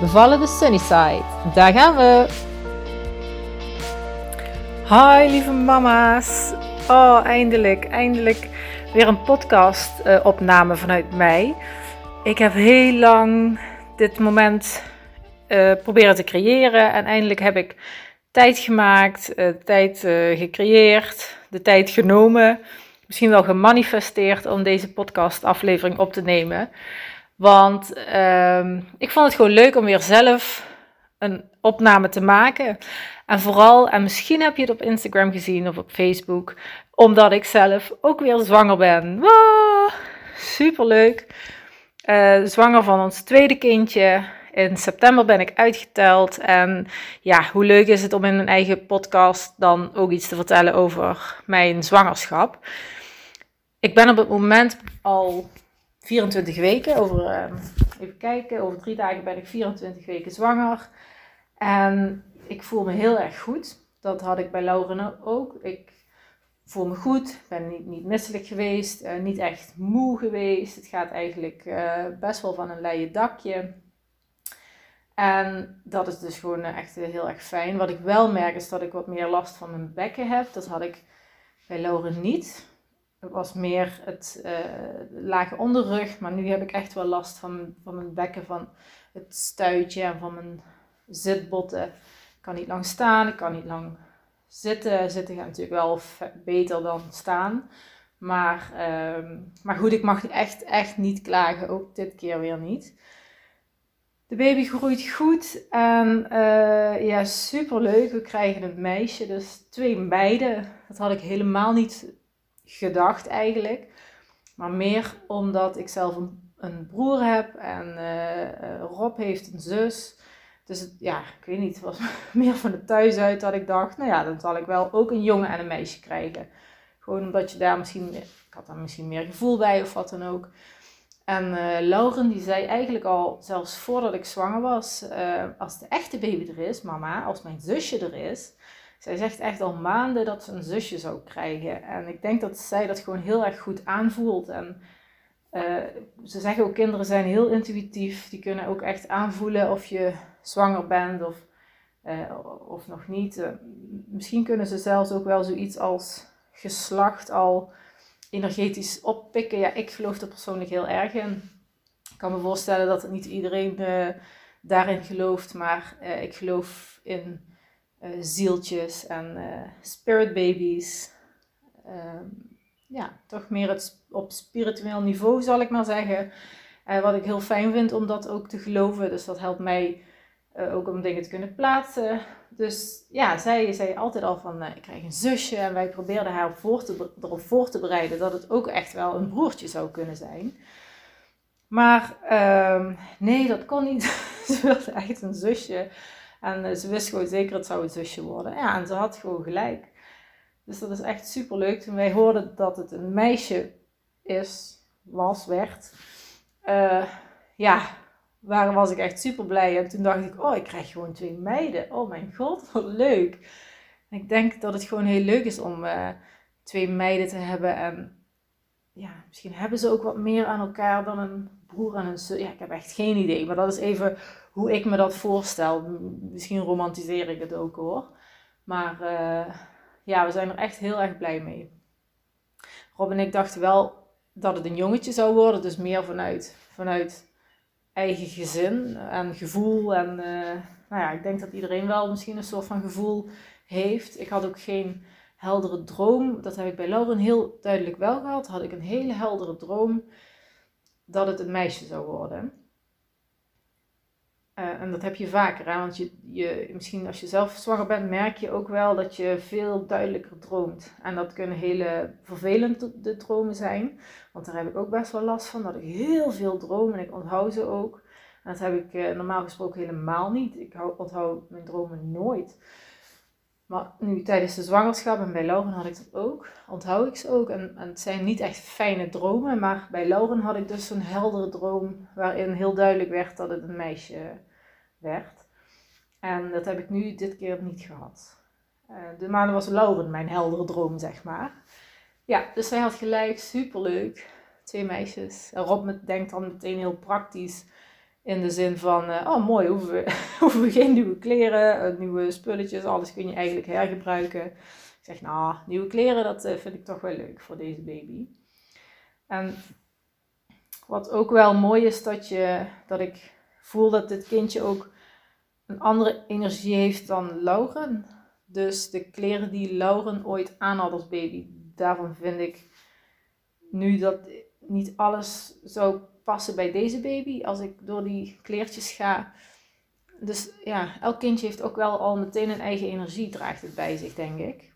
Bevallen de Sunnyside. Daar gaan we! Hi lieve mama's. Oh, eindelijk, eindelijk weer een podcast uh, opname vanuit mij. Ik heb heel lang dit moment uh, proberen te creëren en eindelijk heb ik tijd gemaakt, uh, tijd gecreëerd, de tijd genomen, misschien wel gemanifesteerd om deze podcast aflevering op te nemen. Want um, ik vond het gewoon leuk om weer zelf een opname te maken. En vooral, en misschien heb je het op Instagram gezien of op Facebook, omdat ik zelf ook weer zwanger ben. Wow, superleuk. Uh, zwanger van ons tweede kindje. In september ben ik uitgeteld. En ja, hoe leuk is het om in een eigen podcast dan ook iets te vertellen over mijn zwangerschap. Ik ben op het moment al 24 weken. Over, ehm, even kijken, over drie dagen ben ik 24 weken zwanger. En ik voel me heel erg goed. Dat had ik bij Lauren ook. Ik voel me goed, ben niet, niet misselijk geweest, uh, niet echt moe geweest. Het gaat eigenlijk uh, best wel van een leien dakje. En dat is dus gewoon echt heel erg fijn. Wat ik wel merk is dat ik wat meer last van mijn bekken heb. Dat had ik bij Lauren niet. Was meer het uh, lage onderrug, maar nu heb ik echt wel last van, van mijn bekken, van het stuitje en van mijn zitbotten. Ik kan niet lang staan, ik kan niet lang zitten. Zitten gaat natuurlijk wel beter dan staan. Maar, uh, maar goed, ik mag echt, echt niet klagen, ook dit keer weer niet. De baby groeit goed en uh, ja, super leuk. We krijgen een meisje, dus twee meiden. Dat had ik helemaal niet gedacht eigenlijk. Maar meer omdat ik zelf een, een broer heb en uh, Rob heeft een zus. Dus het, ja, ik weet niet, het was meer van het thuis uit dat ik dacht, nou ja, dan zal ik wel ook een jongen en een meisje krijgen. Gewoon omdat je daar misschien, ik had daar misschien meer gevoel bij of wat dan ook. En uh, Lauren die zei eigenlijk al, zelfs voordat ik zwanger was, als de echte baby er is, mama, als mijn zusje er is, zij zegt echt al maanden dat ze een zusje zou krijgen. En ik denk dat zij dat gewoon heel erg goed aanvoelt. En uh, ze zeggen ook, kinderen zijn heel intuïtief. Die kunnen ook echt aanvoelen of je zwanger bent of, uh, of nog niet. Uh, misschien kunnen ze zelfs ook wel zoiets als geslacht al energetisch oppikken. Ja, ik geloof er persoonlijk heel erg in. Ik kan me voorstellen dat niet iedereen daarin gelooft, maar ik geloof in zieltjes en uh, spirit babies. Uh, ja, toch meer het op spiritueel niveau zal ik maar zeggen. Uh, wat ik heel fijn vind om dat ook te geloven. Dus dat helpt mij ook om dingen te kunnen plaatsen. Dus ja, zij zei altijd al van ik krijg een zusje. En wij probeerden haar voor te, erop voor te bereiden dat het ook echt wel een broertje zou kunnen zijn. Maar ehm, nee, dat kon niet. Ze wilde echt een zusje. En eh, ze wist gewoon zeker het zou een zusje worden. Ja, en ze had gewoon gelijk. Dus dat is echt super leuk. Toen wij hoorden dat het een meisje is, was, werd. Uh, ja, waar was ik echt super blij. En toen dacht ik, oh, ik krijg gewoon twee meiden. Oh mijn god, wat leuk. Ik denk dat het gewoon heel leuk is om uh, twee meiden te hebben. En ja, misschien hebben ze ook wat meer aan elkaar dan een broer en een zus. Ja, ik heb echt geen idee. Maar dat is even hoe ik me dat voorstel. Misschien romantiseer ik het ook hoor. Maar uh, ja, we zijn er echt heel erg blij mee. Rob en ik dachten wel dat het een jongetje zou worden. Dus meer vanuit, vanuit eigen gezin en gevoel. En uh, nou ja, ik denk dat iedereen wel misschien een soort van gevoel heeft. Ik had ook geen heldere droom. Dat heb ik bij Lauren heel duidelijk wel gehad. Had ik een hele heldere droom dat het een meisje zou worden. Uh, en dat heb je vaker, hè? want je, je, misschien als je zelf zwanger bent, merk je ook wel dat je veel duidelijker droomt. En dat kunnen hele vervelende dromen zijn, want daar heb ik ook best wel last van, dat ik heel veel droom en ik onthoud ze ook. En dat heb ik eh, normaal gesproken helemaal niet. Ik hou, onthoud mijn dromen nooit. Maar nu tijdens de zwangerschap en bij Lauren had ik dat ook. Onthoud ik ze ook. En, en het zijn niet echt fijne dromen. Maar bij Lauren had ik dus zo'n heldere droom. Waarin heel duidelijk werd dat het een meisje werd. En dat heb ik nu dit keer niet gehad. Uh, de maanden was Lauren mijn heldere droom, zeg maar. Ja, dus zij had gelijk. Superleuk. Twee meisjes. Rob denkt dan meteen heel praktisch in de zin van, uh, oh mooi, hoeven we, hoeven we geen nieuwe kleren, uh, nieuwe spulletjes, alles kun je eigenlijk hergebruiken. Ik zeg, nou, nieuwe kleren, dat uh, vind ik toch wel leuk voor deze baby. En wat ook wel mooi is, dat, je, dat ik voel dat dit kindje ook een andere energie heeft dan Lauren. Dus de kleren die Lauren ooit aan had als baby, daarvan vind ik nu dat niet alles zou passen bij deze baby als ik door die kleertjes ga. Dus ja, elk kindje heeft ook wel al meteen een eigen energie, draagt het bij zich, denk ik.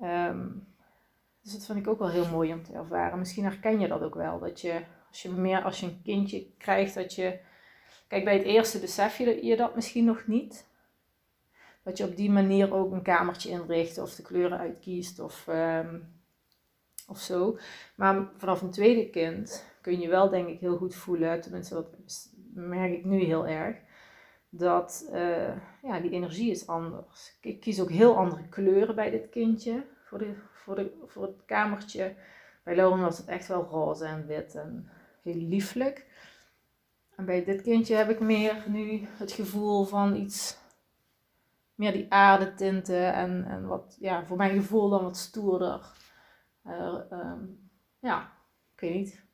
Ehm, dus dat vind ik ook wel heel mooi om te ervaren. Misschien herken je dat ook wel. Dat je, als je meer als je een kindje krijgt, dat je. Kijk, bij het eerste besef je, dat misschien nog niet. Dat je op die manier ook een kamertje inricht of de kleuren uitkiest of, ehm, of zo. Maar vanaf een tweede kind kun je wel denk ik heel goed voelen, tenminste dat merk ik nu heel erg, dat uh, ja, die energie is anders. Ik kies ook heel andere kleuren bij dit kindje, voor, de, voor, de, voor het kamertje. Bij Lauren was het echt wel roze en wit en heel lieflijk. En bij dit kindje heb ik meer nu het gevoel van iets, meer die aardetinten en, en wat, ja, voor mijn gevoel dan wat stoerder. Uh, um, ja, ik weet niet.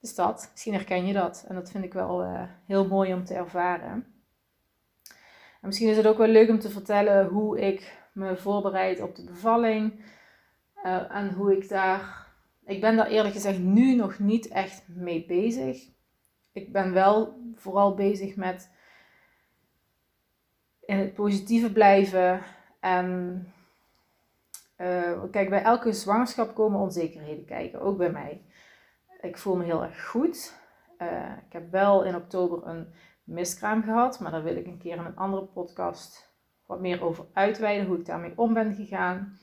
Dus dat, misschien herken je dat. En dat vind ik wel uh, heel mooi om te ervaren. En misschien is het ook wel leuk om te vertellen hoe ik me voorbereid op de bevalling. Uh, en hoe ik daar. Ik ben daar eerlijk gezegd nu nog niet echt mee bezig. Ik ben wel vooral bezig met in het positieve blijven. En uh, kijk, bij elke zwangerschap komen onzekerheden kijken, ook bij mij ik voel me heel erg goed. Uh, ik heb wel in oktober een miskraam gehad, maar daar wil ik een keer in een andere podcast wat meer over uitweiden, hoe ik daarmee om ben gegaan.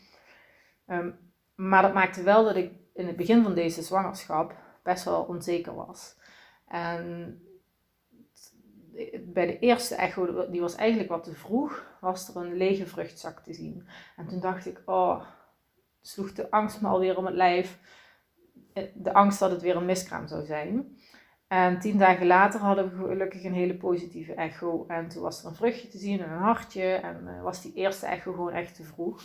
Um, maar dat maakte wel dat ik in het begin van deze zwangerschap best wel onzeker was. En bij de eerste echo, die was eigenlijk wat te vroeg, was er een lege vruchtzak te zien. En toen dacht ik, oh, sloeg de angst me alweer om het lijf de angst dat het weer een miskraam zou zijn. En tien dagen later hadden we gelukkig een hele positieve echo. En toen was er een vruchtje te zien en een hartje. En uh, was die eerste echo gewoon echt te vroeg.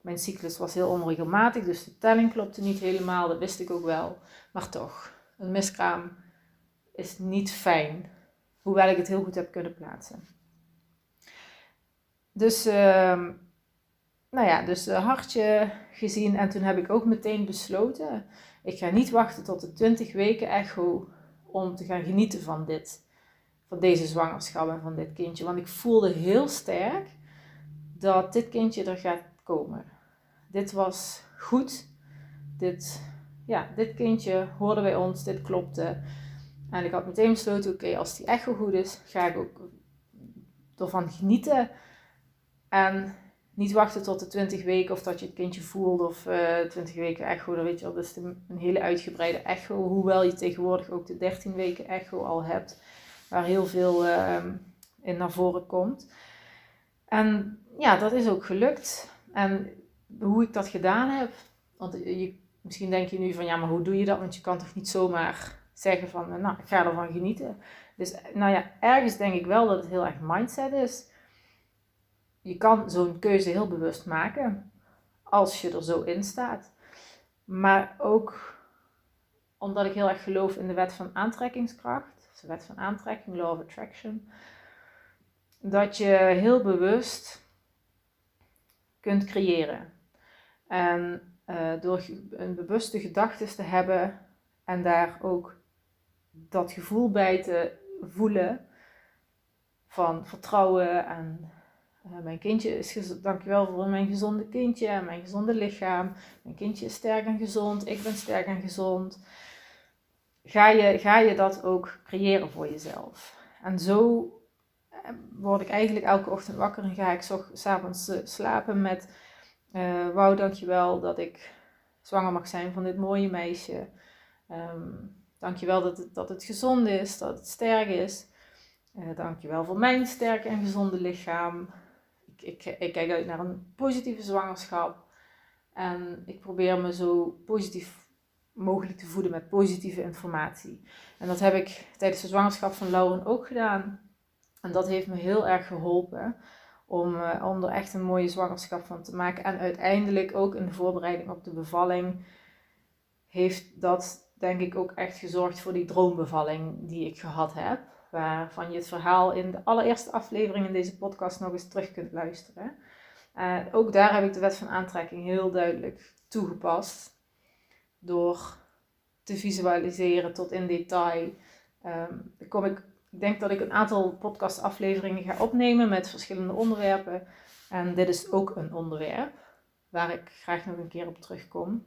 Mijn cyclus was heel onregelmatig, dus de telling klopte niet helemaal. Dat wist ik ook wel. Maar toch, een miskraam is niet fijn. Hoewel ik het heel goed heb kunnen plaatsen. Dus, uh, nou ja, dus uh, hartje gezien. En toen heb ik ook meteen besloten ik ga niet wachten tot de 20 weken echo om te gaan genieten van dit. Van deze zwangerschap en van dit kindje. Want ik voelde heel sterk dat dit kindje er gaat komen. Dit was goed. Dit, ja, dit kindje hoorde bij ons. Dit klopte. En ik had meteen besloten, oké, als die echo goed is, ga ik ook ervan genieten. En niet wachten tot de 20 weken of dat je het kindje voelt of uh, eh, 20 weken echo. Dan weet je dat is een hele uitgebreide echo. Hoewel je tegenwoordig ook de 13 weken echo al hebt, waar heel veel uh, in naar voren komt. En ja, dat is ook gelukt. En hoe ik dat gedaan heb, want je, misschien denk je nu van ja, maar hoe doe je dat? Want je kan toch niet zomaar zeggen van nou, ik ga ervan genieten. Dus nou ja, ergens denk ik wel dat het heel erg mindset is je kan zo'n keuze heel bewust maken als je er zo in staat. Maar ook omdat ik heel erg geloof in de wet van aantrekkingskracht, de wet van aantrekking, law of attraction, dat je heel bewust kunt creëren. En uh, door een bewuste gedachten te hebben en daar ook dat gevoel bij te voelen van vertrouwen en uh, mijn kindje is dankjewel voor mijn gezonde kindje en mijn gezonde lichaam. Mijn kindje is sterk en gezond. Ik ben sterk en gezond. ga je, ga je dat ook creëren voor jezelf. En zo eh, word ik eigenlijk elke ochtend wakker en ga ik s'avonds eh, slapen met... Uh, Wauw, dankjewel dat ik zwanger mag zijn van dit mooie meisje. Um, dankjewel dat het, dat het gezond is, dat het sterk is. Uh, dankjewel voor mijn sterke en gezonde lichaam. Ik, ik, kijk uit naar een positieve zwangerschap. En ik probeer me zo positief mogelijk te voeden met positieve informatie. En dat heb ik tijdens de zwangerschap van Lauren ook gedaan. En dat heeft me heel erg geholpen om, uh, om er echt een mooie zwangerschap van te maken. En uiteindelijk ook in de voorbereiding op de bevalling heeft dat denk ik ook echt gezorgd voor die droombevalling die ik gehad heb. Waarvan je het verhaal in de allereerste aflevering in deze podcast nog eens terug kunt luisteren. Uh, ook daar heb ik de wet van aantrekking heel duidelijk toegepast. Door te visualiseren tot in detail. Um, kom ik, ik denk dat ik een aantal podcastafleveringen ga opnemen met verschillende onderwerpen. En dit is ook een onderwerp waar ik graag nog een keer op terugkom.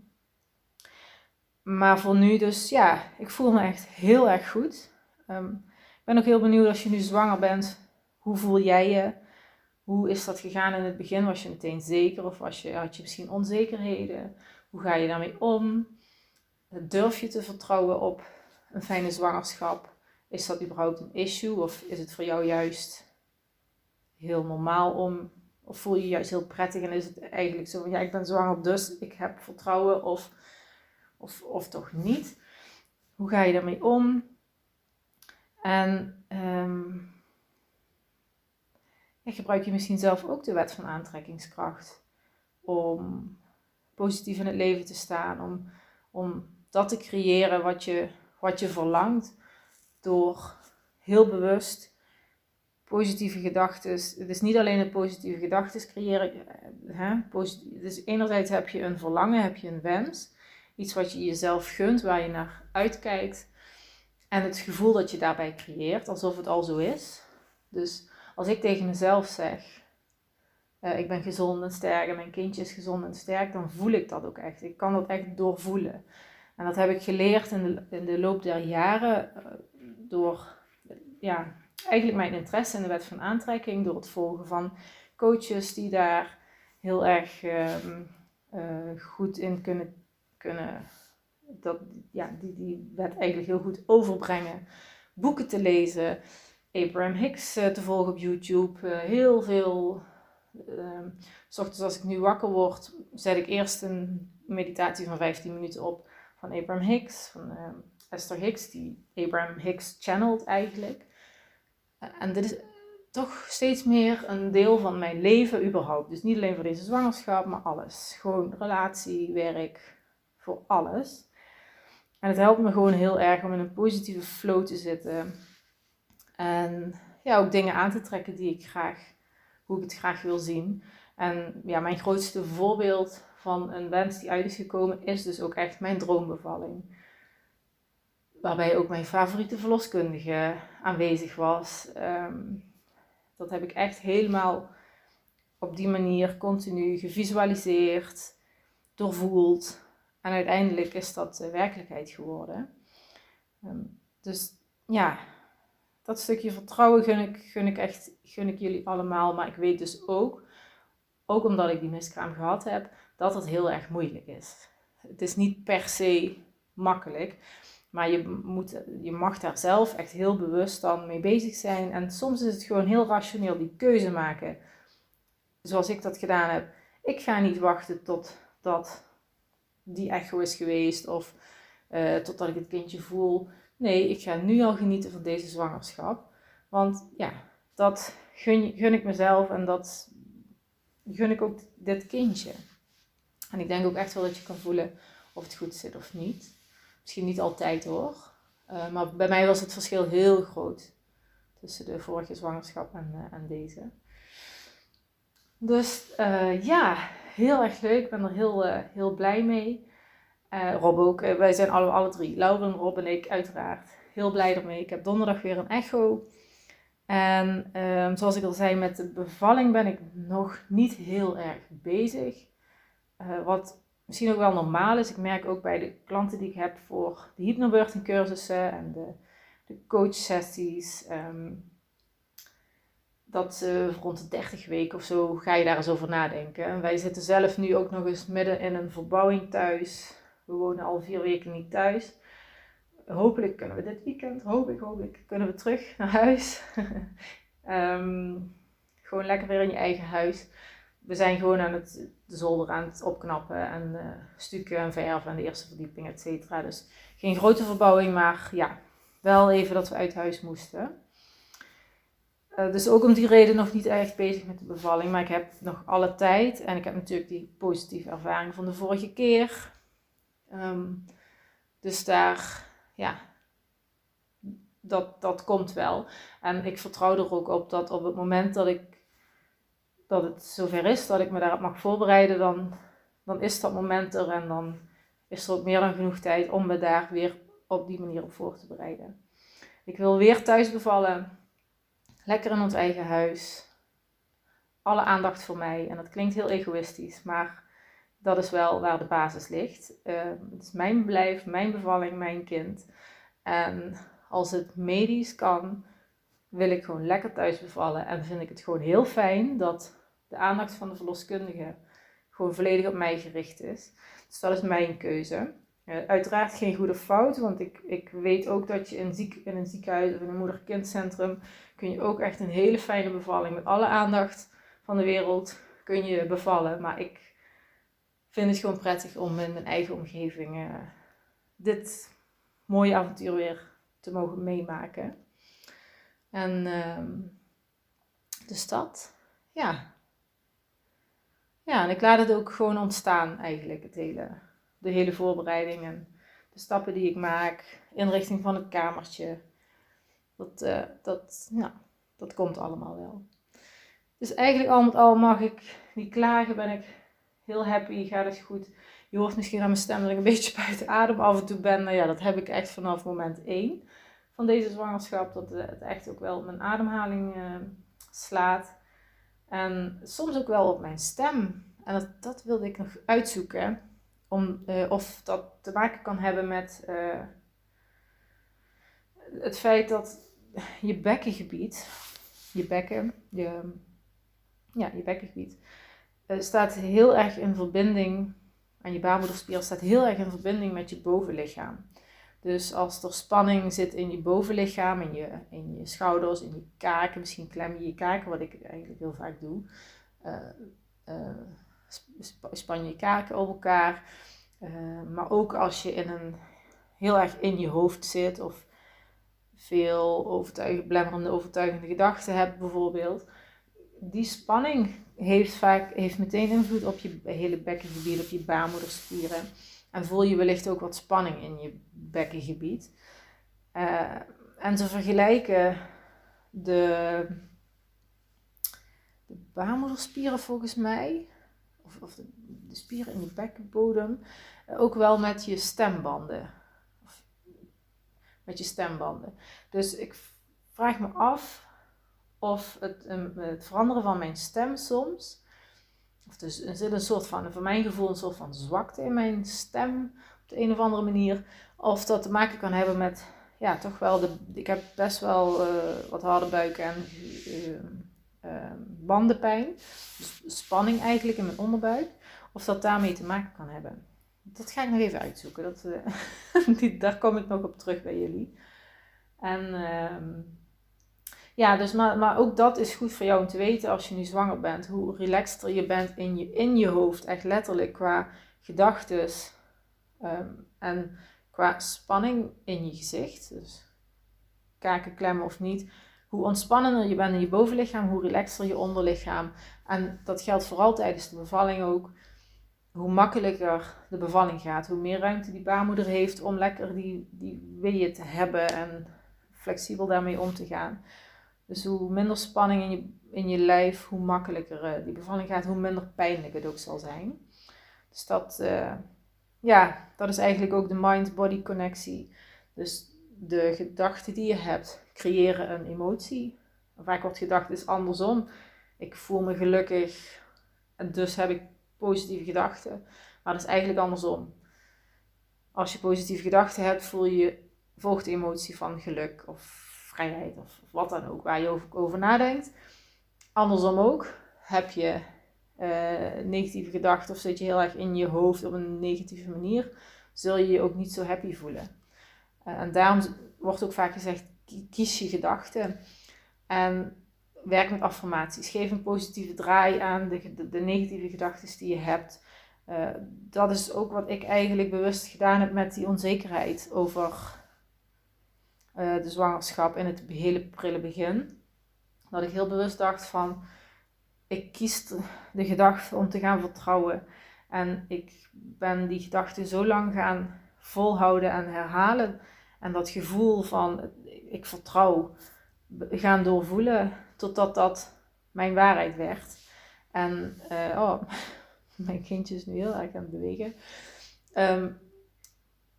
Maar voor nu dus, ja, ik voel me echt heel erg goed. Ik ben ook heel benieuwd als je nu zwanger bent, hoe voel jij je? Hoe is dat gegaan in het begin? Was je meteen zeker of je, had je misschien onzekerheden? Hoe ga je daarmee om? Durf je te vertrouwen op een fijne zwangerschap? Is dat überhaupt een issue of is het voor jou juist heel normaal om? Of voel je je juist heel prettig en is het eigenlijk zo van ja, ik ben zwanger, dus ik heb vertrouwen of, of, of toch niet? Hoe ga je daarmee om? En um, gebruik je misschien zelf ook de wet van aantrekkingskracht om positief in het leven te staan, om, om dat te creëren wat je, wat je verlangt, door heel bewust positieve gedachten. Het is niet alleen het positieve gedachten creëren. Eh, hè? Dus enerzijds heb je een verlangen, heb je een wens, iets wat je jezelf gunt, waar je naar uitkijkt. En het gevoel dat je daarbij creëert, alsof het al zo is. Dus als ik tegen mezelf zeg, uh, ik ben gezond en sterk en mijn kindje is gezond en sterk, dan voel ik dat ook echt. Ik kan dat echt doorvoelen. En dat heb ik geleerd in de, in de loop der jaren uh, door ja, eigenlijk mijn interesse in de wet van aantrekking, door het volgen van coaches die daar heel erg uh, goed in kunnen, kunnen dat, ja, die, die wet eigenlijk heel goed overbrengen. Boeken te lezen, Abraham Hicks eh, te volgen op YouTube. Uh, heel veel. Ochtends als ik nu wakker word, zet ik eerst een meditatie van 15 minuten op van Abraham Hicks, van uh, Esther Hicks, die Abraham Hicks channelt eigenlijk. en dit is toch steeds meer een deel van mijn leven überhaupt. Dus niet alleen voor deze zwangerschap, maar alles. Gewoon relatie, werk, voor alles. En het helpt me gewoon heel erg om in een positieve flow te zitten. En ja, ook dingen aan te trekken die ik graag, hoe ik het graag wil zien. En ja, mijn grootste voorbeeld van een wens die uit is gekomen, is dus ook echt mijn droombevalling. Waarbij ook mijn favoriete verloskundige aanwezig was. Ehm, dat heb ik echt helemaal op die manier continu gevisualiseerd, doorvoeld. En uiteindelijk is dat werkelijkheid geworden. Ehm, dus ja, dat stukje vertrouwen gun ik, gun ik echt gun ik jullie allemaal. Maar ik weet dus ook, ook omdat ik die miskraam gehad heb, dat het heel erg moeilijk is. Het is niet per se makkelijk. Maar je, moet, je mag daar zelf echt heel bewust dan mee bezig zijn. En soms is het gewoon heel rationeel die keuze maken. Zoals ik dat gedaan heb. Ik ga niet wachten tot dat die echo is geweest of uh, totdat ik het kindje voel. Nee, ik ga nu al genieten van deze zwangerschap. Want ja, dat gun, gun ik mezelf en dat gun ik ook dit kindje. En ik denk ook echt wel dat je kan voelen of het goed zit of niet. Misschien niet altijd hoor. Uh, maar bij mij was het verschil heel groot tussen de vorige zwangerschap en, uh, en deze. Dus ja, heel erg leuk. Ik ben er heel, uh, heel blij mee. Uh, Rob ook. Uh, wij zijn alle, alle drie. Lauren, Rob en ik uiteraard. Heel blij ermee. Ik heb donderdag weer een echo. En um, zoals ik al zei, met de bevalling ben ik nog niet heel erg bezig. wat misschien ook wel normaal is. Ik merk ook bij de klanten die ik heb voor de hypnobirthing cursussen en de, de coach sessies. Dat uh, rond de 30 weken of zo ga je daar eens over nadenken. En wij zitten zelf nu ook nog eens midden in een verbouwing thuis. We wonen al vier weken niet thuis. Hopelijk kunnen we dit weekend, hoop ik, hoop ik, kunnen we terug naar huis. Ehm, gewoon lekker weer in je eigen huis. We zijn gewoon aan het, de zolder aan het opknappen en uh, stukken en verven en de eerste verdieping, et cetera. Dus geen grote verbouwing, maar ja, wel even dat we uit huis moesten. Uh, dus ook om die reden nog niet echt bezig met de bevalling. Maar ik heb nog alle tijd. En ik heb natuurlijk die positieve ervaring van de vorige keer. Um, dus daar, ja, dat, dat komt wel. En ik vertrouw er ook op dat op het moment dat, ik, dat het zover is, dat ik me daarop mag voorbereiden, dan, dan is dat moment er. En dan is er ook meer dan genoeg tijd om me daar weer op die manier op voor te bereiden. Ik wil weer thuis bevallen. Lekker in ons eigen huis. Alle aandacht voor mij. En dat klinkt heel egoïstisch, maar dat is wel waar de basis ligt. Uh, het is mijn verblijf, mijn bevalling, mijn kind. En als het medisch kan, wil ik gewoon lekker thuis bevallen. En vind ik het gewoon heel fijn dat de aandacht van de verloskundige gewoon volledig op mij gericht is. Dus dat is mijn keuze. Uh, uiteraard geen goede fout, want ik, ik weet ook dat je in, in een ziekenhuis of in een moeder-kindcentrum kun je ook echt een hele fijne bevalling met alle aandacht van de wereld kun je bevallen. Maar ik vind het gewoon prettig om in mijn eigen omgeving uh, dit mooie avontuur weer te mogen meemaken. En uh, dus dat, ja. Ja, en ik laat het ook gewoon ontstaan eigenlijk, het hele, de hele voorbereiding en de stappen die ik maak, inrichting van het kamertje. Dat, uh, dat, ja, dat komt allemaal wel. Dus eigenlijk al met al mag ik niet klagen, ben ik heel happy, gaat het goed. Je hoort misschien aan mijn stem dat ik een beetje buiten adem af en toe ben. Nou ja, dat heb ik echt vanaf moment 1 van deze zwangerschap. Dat het echt ook wel op mijn ademhaling uh, slaat. En soms ook wel op mijn stem. En dat, dat wilde ik nog uitzoeken. Om, uh, of dat te maken kan hebben met uh, het feit dat je bekkengebied, je bekken, je, ja, je bekkengebied, staat heel erg in verbinding, aan je baarmoederspier staat heel erg in verbinding met je bovenlichaam. Dus als er spanning zit in je bovenlichaam, in je, in je schouders, in je kaken, misschien klem je je kaken, wat ik eigenlijk heel vaak doe. Span je kaken op elkaar. Uh, maar ook als je in een, heel erg in je hoofd zit of veel overtuigende, blemmerende overtuigende gedachten hebt bijvoorbeeld. Die spanning heeft vaak heeft meteen invloed op je hele bekkengebied, op je baarmoederspieren. En voel je wellicht ook wat spanning in je bekkengebied. Uh, en ze vergelijken de, de baarmoederspieren volgens mij, of, de, spieren in je bekkenbodem, uh, ook wel met je stembanden. Of, met je stembanden. Dus ik vraag me af of het, um, het veranderen van mijn stem soms of dus er zit een soort van, voor mijn gevoel, een soort van zwakte in mijn stem op de een of andere manier. Of dat te maken kan hebben met, ja, toch wel, de, ik heb best wel uh, wat harde buik en uh, bandenpijn. Dus spanning eigenlijk in mijn onderbuik. Of dat daarmee te maken kan hebben. Dat ga ik nog even uitzoeken. Dat, die, daar kom ik nog op terug bij jullie. En ehm, ja, dus maar, maar ook dat is goed voor jou om te weten als je nu zwanger bent. Hoe relaxter je bent in je, in je hoofd. Echt letterlijk qua gedachten um, en qua spanning in je gezicht. Dus kaken klemmen of niet. Hoe ontspannender je bent in je bovenlichaam, hoe relaxter je onderlichaam. En dat geldt vooral tijdens de bevalling ook. Hoe makkelijker de bevalling gaat. Hoe meer ruimte die baarmoeder heeft om lekker die, die weeën te hebben en flexibel daarmee om te gaan. Dus hoe minder spanning in je, in je lijf, hoe makkelijker uh, die bevalling gaat, hoe minder pijnlijk het ook zal zijn. Dus dat, uh, ja, dat is eigenlijk ook de mind-body connectie. Dus de gedachten die je hebt creëren een emotie. Vaak wordt gedacht is andersom. Ik voel me gelukkig en dus heb ik positieve gedachten. Maar dat is eigenlijk andersom. Als je positieve gedachten hebt, voel je, volgt de emotie van geluk of vrijheid of, wat dan ook, waar je over, nadenkt. Andersom ook, heb je uh, negatieve gedachten of zit je heel erg in je hoofd op een negatieve manier, zul je je ook niet zo happy voelen. Uh, en daarom wordt ook vaak gezegd, kies je gedachten. En werk met affirmaties. Geef een positieve draai aan de, de, negatieve gedachten die je hebt. Uh, dat is ook wat ik eigenlijk bewust gedaan heb met die onzekerheid over uh, de zwangerschap in het hele prille begin. Dat ik heel bewust dacht van, ik kies de gedachte om te gaan vertrouwen. En ik ben die gedachte zo lang gaan volhouden en herhalen. En dat gevoel van, ik vertrouw, gaan doorvoelen totdat dat mijn waarheid werd. En, uh, oh, mijn kindje is nu heel erg aan het bewegen. Ehm,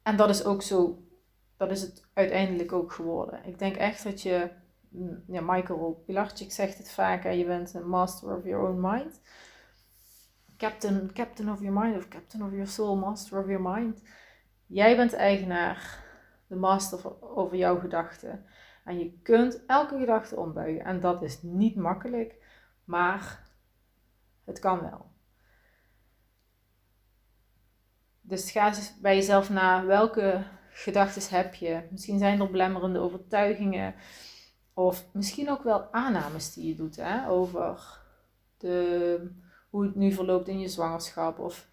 en dat is ook zo, dat is het uiteindelijk ook geworden. Ik denk echt dat je, mm, ja, Michael Pilarczyk zegt het vaak, je bent een master of your own mind. Captain, captain of your mind of captain of your soul, master of your mind. Jij bent eigenaar, de master over jouw gedachten. En je kunt elke gedachte ombuigen. En dat is niet makkelijk, maar het kan wel. Dus ga eens bij jezelf na welke gedachten heb je. Misschien zijn er belemmerende overtuigingen. Of misschien ook wel aannames die je doet hè, over de, hoe het nu verloopt in je zwangerschap. Of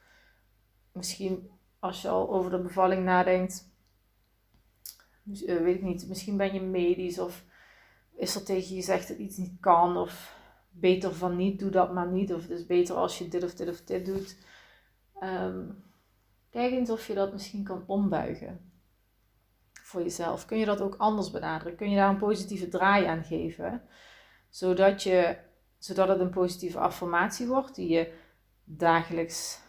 misschien als je al over de bevalling nadenkt, dus, uh, weet ik niet, misschien ben je medisch of is er tegen je gezegd dat iets niet kan of beter van niet, doe dat maar niet. Of het is beter als je dit of dit of dit doet. Ehm, kijk eens of je dat misschien kan ombuigen voor jezelf. Kun je dat ook anders benaderen? Kun je daar een positieve draai aan geven? Zodat, je, zodat het een positieve affirmatie wordt die je dagelijks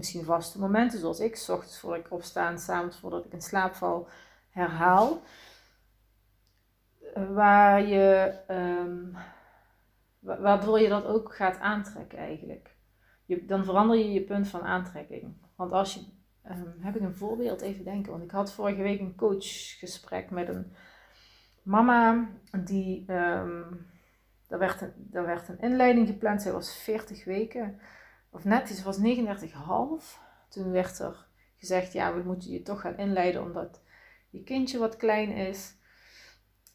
misschien vaste momenten, zoals ik, s ochtends voordat ik opsta en s avonds voordat ik in slaap val, herhaal. Waar je, um, waardoor je dat ook gaat aantrekken eigenlijk. Je, dan verander je je punt van aantrekking. Want als je, um, heb ik een voorbeeld even denken. Want ik had vorige week een coachgesprek met een mama die, daar, werd een, daar werd een inleiding gepland. Zij was 40 weken, of net, ze was 39,5. Toen werd er gezegd, ja, we moeten je toch gaan inleiden omdat je kindje wat klein is.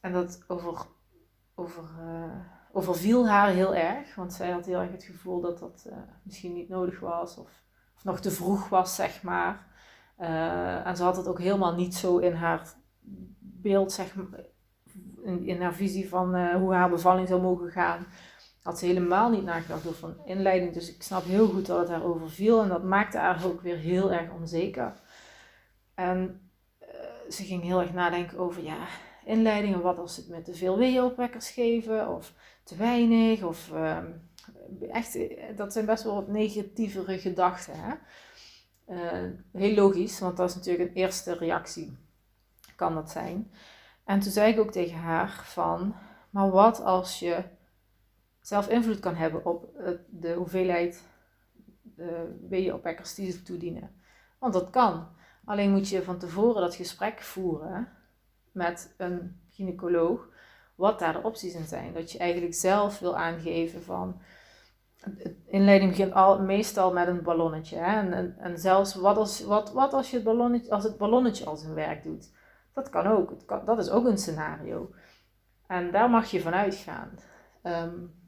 En dat over, over, uh, overviel haar heel erg, want zij had heel erg het gevoel dat dat uh, misschien niet nodig was of, of, nog te vroeg was, zeg maar. Uh, en ze had het ook helemaal niet zo in haar beeld, zeg in haar visie van hoe haar bevalling zou mogen gaan. Had ze helemaal niet nagedacht over een inleiding. Dus ik snap heel goed dat het haar overviel en dat maakte haar ook weer heel erg onzeker. En ze ging heel erg nadenken over ja, inleidingen. Wat als het met te veel weeopwekkers geven of te weinig. Of ehm, echt, dat zijn best wel wat negatievere gedachten. Hè? Uh, heel logisch, want dat is natuurlijk een eerste reactie. Kan dat zijn. En toen zei ik ook tegen haar van, maar wat als je zelf invloed kan hebben op de hoeveelheid uh, weeopwekkers die ze toedienen? Want dat kan. Alleen moet je van tevoren dat gesprek voeren met een gynaecoloog, wat daar de opties in zijn. Dat je eigenlijk zelf wil aangeven van. Inleiding begint al, meestal met een ballonnetje. Hè? En, en, zelfs wat als, wat, wat als, je het ballonnetje, als het ballonnetje al zijn werk doet. Dat kan ook. Dat is ook een scenario. En daar mag je vanuit gaan. Um,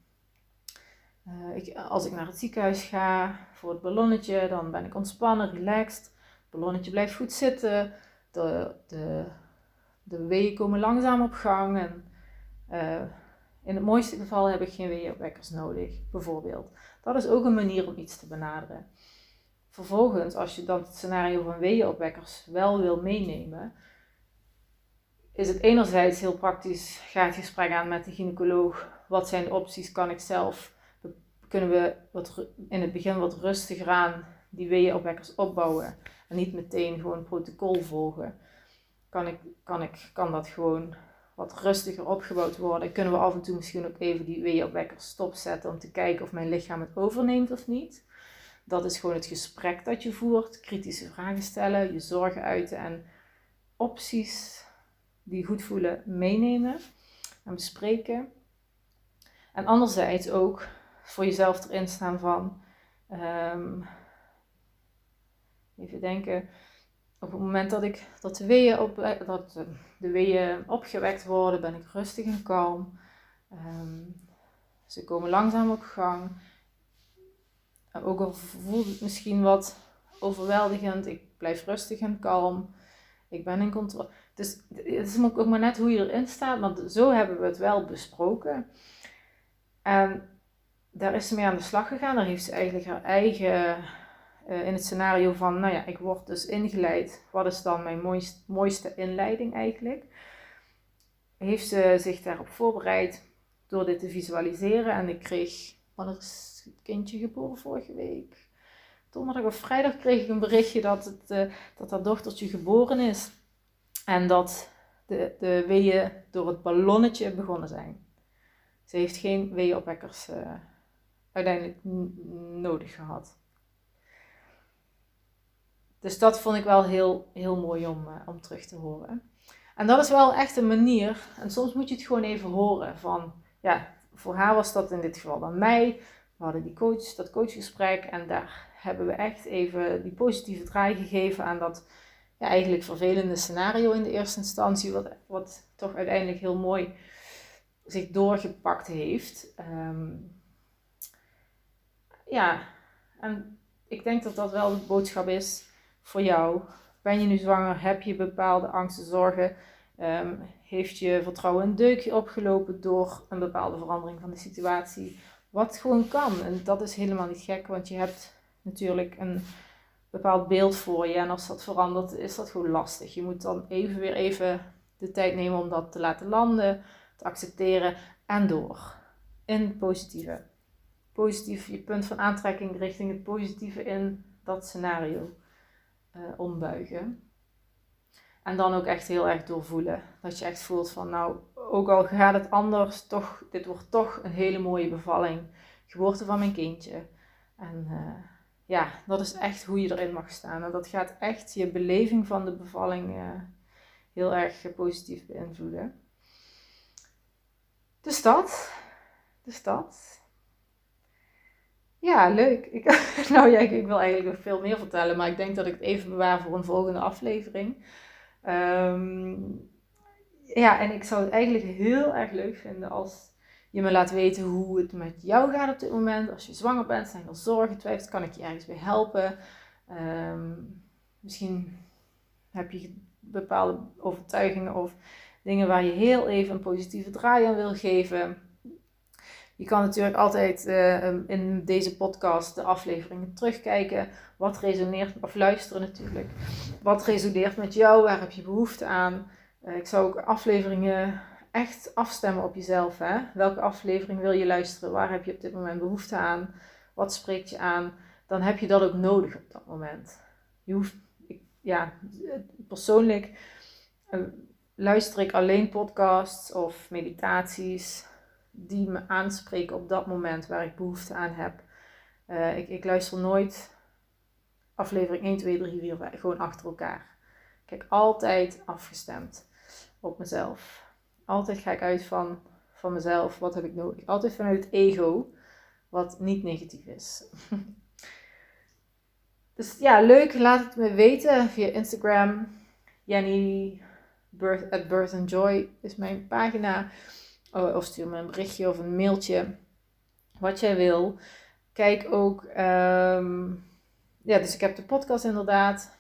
ik, als ik naar het ziekenhuis ga voor het ballonnetje, dan ben ik ontspannen, relaxed ballonnetje blijft goed zitten. De, de, de weeën komen langzaam op gang. En uh, in het mooiste geval heb ik geen weeënwekkers nodig, bijvoorbeeld. Dat is ook een manier om iets te benaderen. Vervolgens, als je dan het scenario van weeënopwekkers wel wil meenemen, is het enerzijds heel praktisch, ga het gesprek aan met de gynaecoloog. Wat zijn de opties? Kan ik zelf? Kunnen we wat, in het begin wat rustiger aan die weeënopwekkers opbouwen? En niet meteen gewoon protocol volgen. Kan, ik, kan, ik, kan dat gewoon wat rustiger opgebouwd worden? Kunnen we af en toe misschien ook even die weeopwekkers stopzetten om te kijken of mijn lichaam het overneemt of niet? Dat is gewoon het gesprek dat je voert, kritische vragen stellen, je zorgen uiten en opties die goed voelen meenemen en bespreken. En anderzijds ook voor jezelf erin staan van, um, even denken, op het moment dat, ik, dat, de, weeën op, dat de weeën opgewekt worden, ben ik rustig en kalm. Ehm, ze komen langzaam op gang. Ook al voelt het misschien wat overweldigend, ik blijf rustig en kalm. Ik ben in controle. Dus het is ook maar net hoe je erin staat, want zo hebben we het wel besproken. En daar is ze mee aan de slag gegaan. Daar heeft ze eigenlijk haar eigen, uh, in het scenario van, nou ja, ik word dus ingeleid. Wat is dan mijn mooiste, mooiste inleiding eigenlijk? Heeft ze zich daarop voorbereid door dit te visualiseren. En ik kreeg, wanneer is het kindje geboren vorige week? Donderdag of vrijdag kreeg ik een berichtje dat, het, uh, dat haar dochtertje geboren is. En dat de, de weeën door het ballonnetje begonnen zijn. Ze heeft geen weeënopwekkers uh, uiteindelijk nodig gehad. Dus dat vond ik wel heel, heel mooi om, uh, om terug te horen. En dat is wel echt een manier, en soms moet je het gewoon even horen van, ja, voor haar was dat in dit geval dan mij. We hadden die coach, dat coachgesprek en daar hebben we echt even die positieve draai gegeven aan dat ja, eigenlijk vervelende scenario in de eerste instantie, wat, wat toch uiteindelijk heel mooi zich doorgepakt heeft. Ehm, ja, en ik denk dat dat wel de boodschap is voor jou. Ben je nu zwanger? Heb je bepaalde angsten, zorgen? Ehm, heeft je vertrouwen een deukje opgelopen door een bepaalde verandering van de situatie? Wat gewoon kan. En dat is helemaal niet gek, want je hebt natuurlijk een bepaald beeld voor je. En als dat verandert, is dat gewoon lastig. Je moet dan even weer even de tijd nemen om dat te laten landen, te accepteren en door. In het positieve. Positief, je punt van aantrekking richting het positieve in dat scenario uh, ombuigen. En dan ook echt heel erg doorvoelen. Dat je echt voelt van nou, ook al gaat het anders, toch, dit wordt toch een hele mooie bevalling. Geboorte van mijn kindje. En uh, ja, dat is echt hoe je erin mag staan. En dat gaat echt je beleving van de bevalling uh, heel erg positief beïnvloeden. Dus dat. Dus dat. Ja, leuk. Ik, nou ja, ik, wil eigenlijk nog veel meer vertellen, maar ik denk dat ik het even bewaar voor een volgende aflevering. Um, ja, en ik zou het eigenlijk heel erg leuk vinden als je me laat weten hoe het met jou gaat op dit moment. Als je zwanger bent, zijn er zorgen, twijfels, kan ik je ergens bij helpen. Um, misschien heb je bepaalde overtuigingen of dingen waar je heel even een positieve draai aan wil geven. Je kan natuurlijk altijd uh, in deze podcast de afleveringen terugkijken. Wat resoneert, of luisteren natuurlijk. Wat resoneert met jou? Waar heb je behoefte aan? Uh, ik zou ook afleveringen echt afstemmen op jezelf. Hè? Welke aflevering wil je luisteren? Waar heb je op dit moment behoefte aan? Wat spreekt je aan? Dan heb je dat ook nodig op dat moment. Je hoeft, ik, ja, persoonlijk uh, luister ik alleen podcasts of meditaties die me aanspreken op dat moment waar ik behoefte aan heb. Uh, ik, ik luister nooit aflevering 1, 2, 3, 4, 5, gewoon achter elkaar. Ik heb altijd afgestemd op mezelf. Altijd ga ik uit van, van mezelf, wat heb ik nodig. Altijd vanuit het ego, wat niet negatief is. dus ja, leuk. Laat het me weten via Instagram. Jenny birth, at Birth and Joy is mijn pagina. Oh, of stuur me een berichtje of een mailtje. Wat jij wil. Kijk ook. Um, ja, dus ik heb de podcast inderdaad.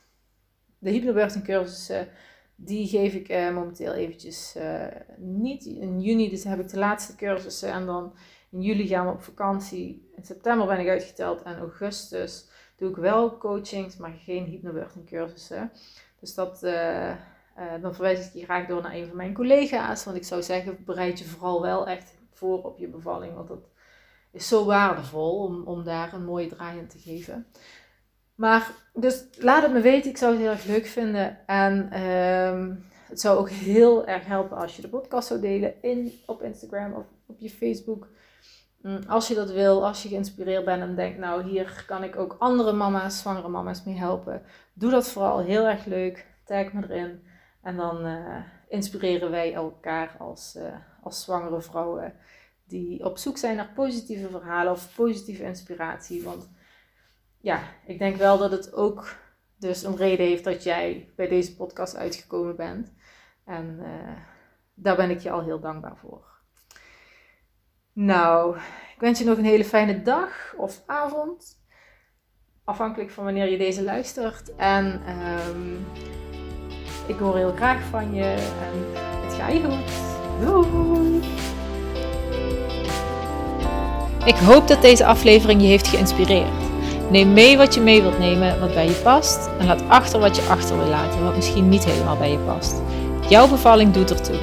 De hypnobirthing cursussen. Die geef ik uh, momenteel eventjes uh, niet. In juni dus heb ik de laatste cursussen. En dan in juli gaan we op vakantie. In september ben ik uitgeteld. En augustus doe ik wel coachings, maar geen hypnobirthing cursussen. Dus dat... Uh, uh, dan verwijs ik je graag door naar een van mijn collega's. Want ik zou zeggen, bereid je vooral wel echt voor op je bevalling. Want dat is zo waardevol om, om daar een mooie draai in te geven. Maar, dus laat het me weten. Ik zou het heel erg leuk vinden. En uh, het zou ook heel erg helpen als je de podcast zou delen in, op Instagram of op je Facebook. mm, als je dat wil, als je geïnspireerd bent en denkt, nou hier kan ik ook andere mama's, zwangere mama's mee helpen, doe dat vooral heel erg leuk. Tag me erin. En dan uh, inspireren wij elkaar als, uh, als zwangere vrouwen die op zoek zijn naar positieve verhalen of positieve inspiratie. Want ja, ik denk wel dat het ook dus een reden heeft dat jij bij deze podcast uitgekomen bent. En uh, daar ben ik je al heel dankbaar voor. Nou, ik wens je nog een hele fijne dag of avond. Afhankelijk van wanneer je deze luistert. En um, ik hoor heel graag van je. En het gaat je goed. Doei! Ik hoop dat deze aflevering je heeft geïnspireerd. Neem mee wat je mee wilt nemen, wat bij je past. En laat achter wat je achter wil laten, wat misschien niet helemaal bij je past. Jouw bevalling doet ertoe.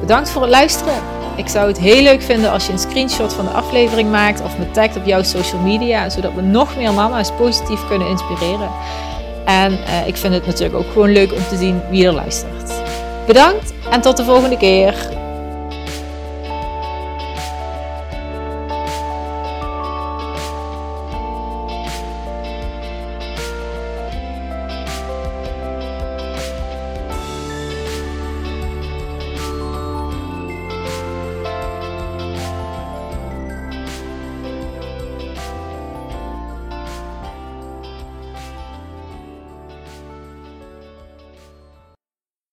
Bedankt voor het luisteren. Ik zou het heel leuk vinden als je een screenshot van de aflevering maakt of me tagt op jouw social media, zodat we nog meer mama's positief kunnen inspireren. En uh, ik vind het natuurlijk ook gewoon leuk om te zien wie er luistert. Bedankt en tot de volgende keer.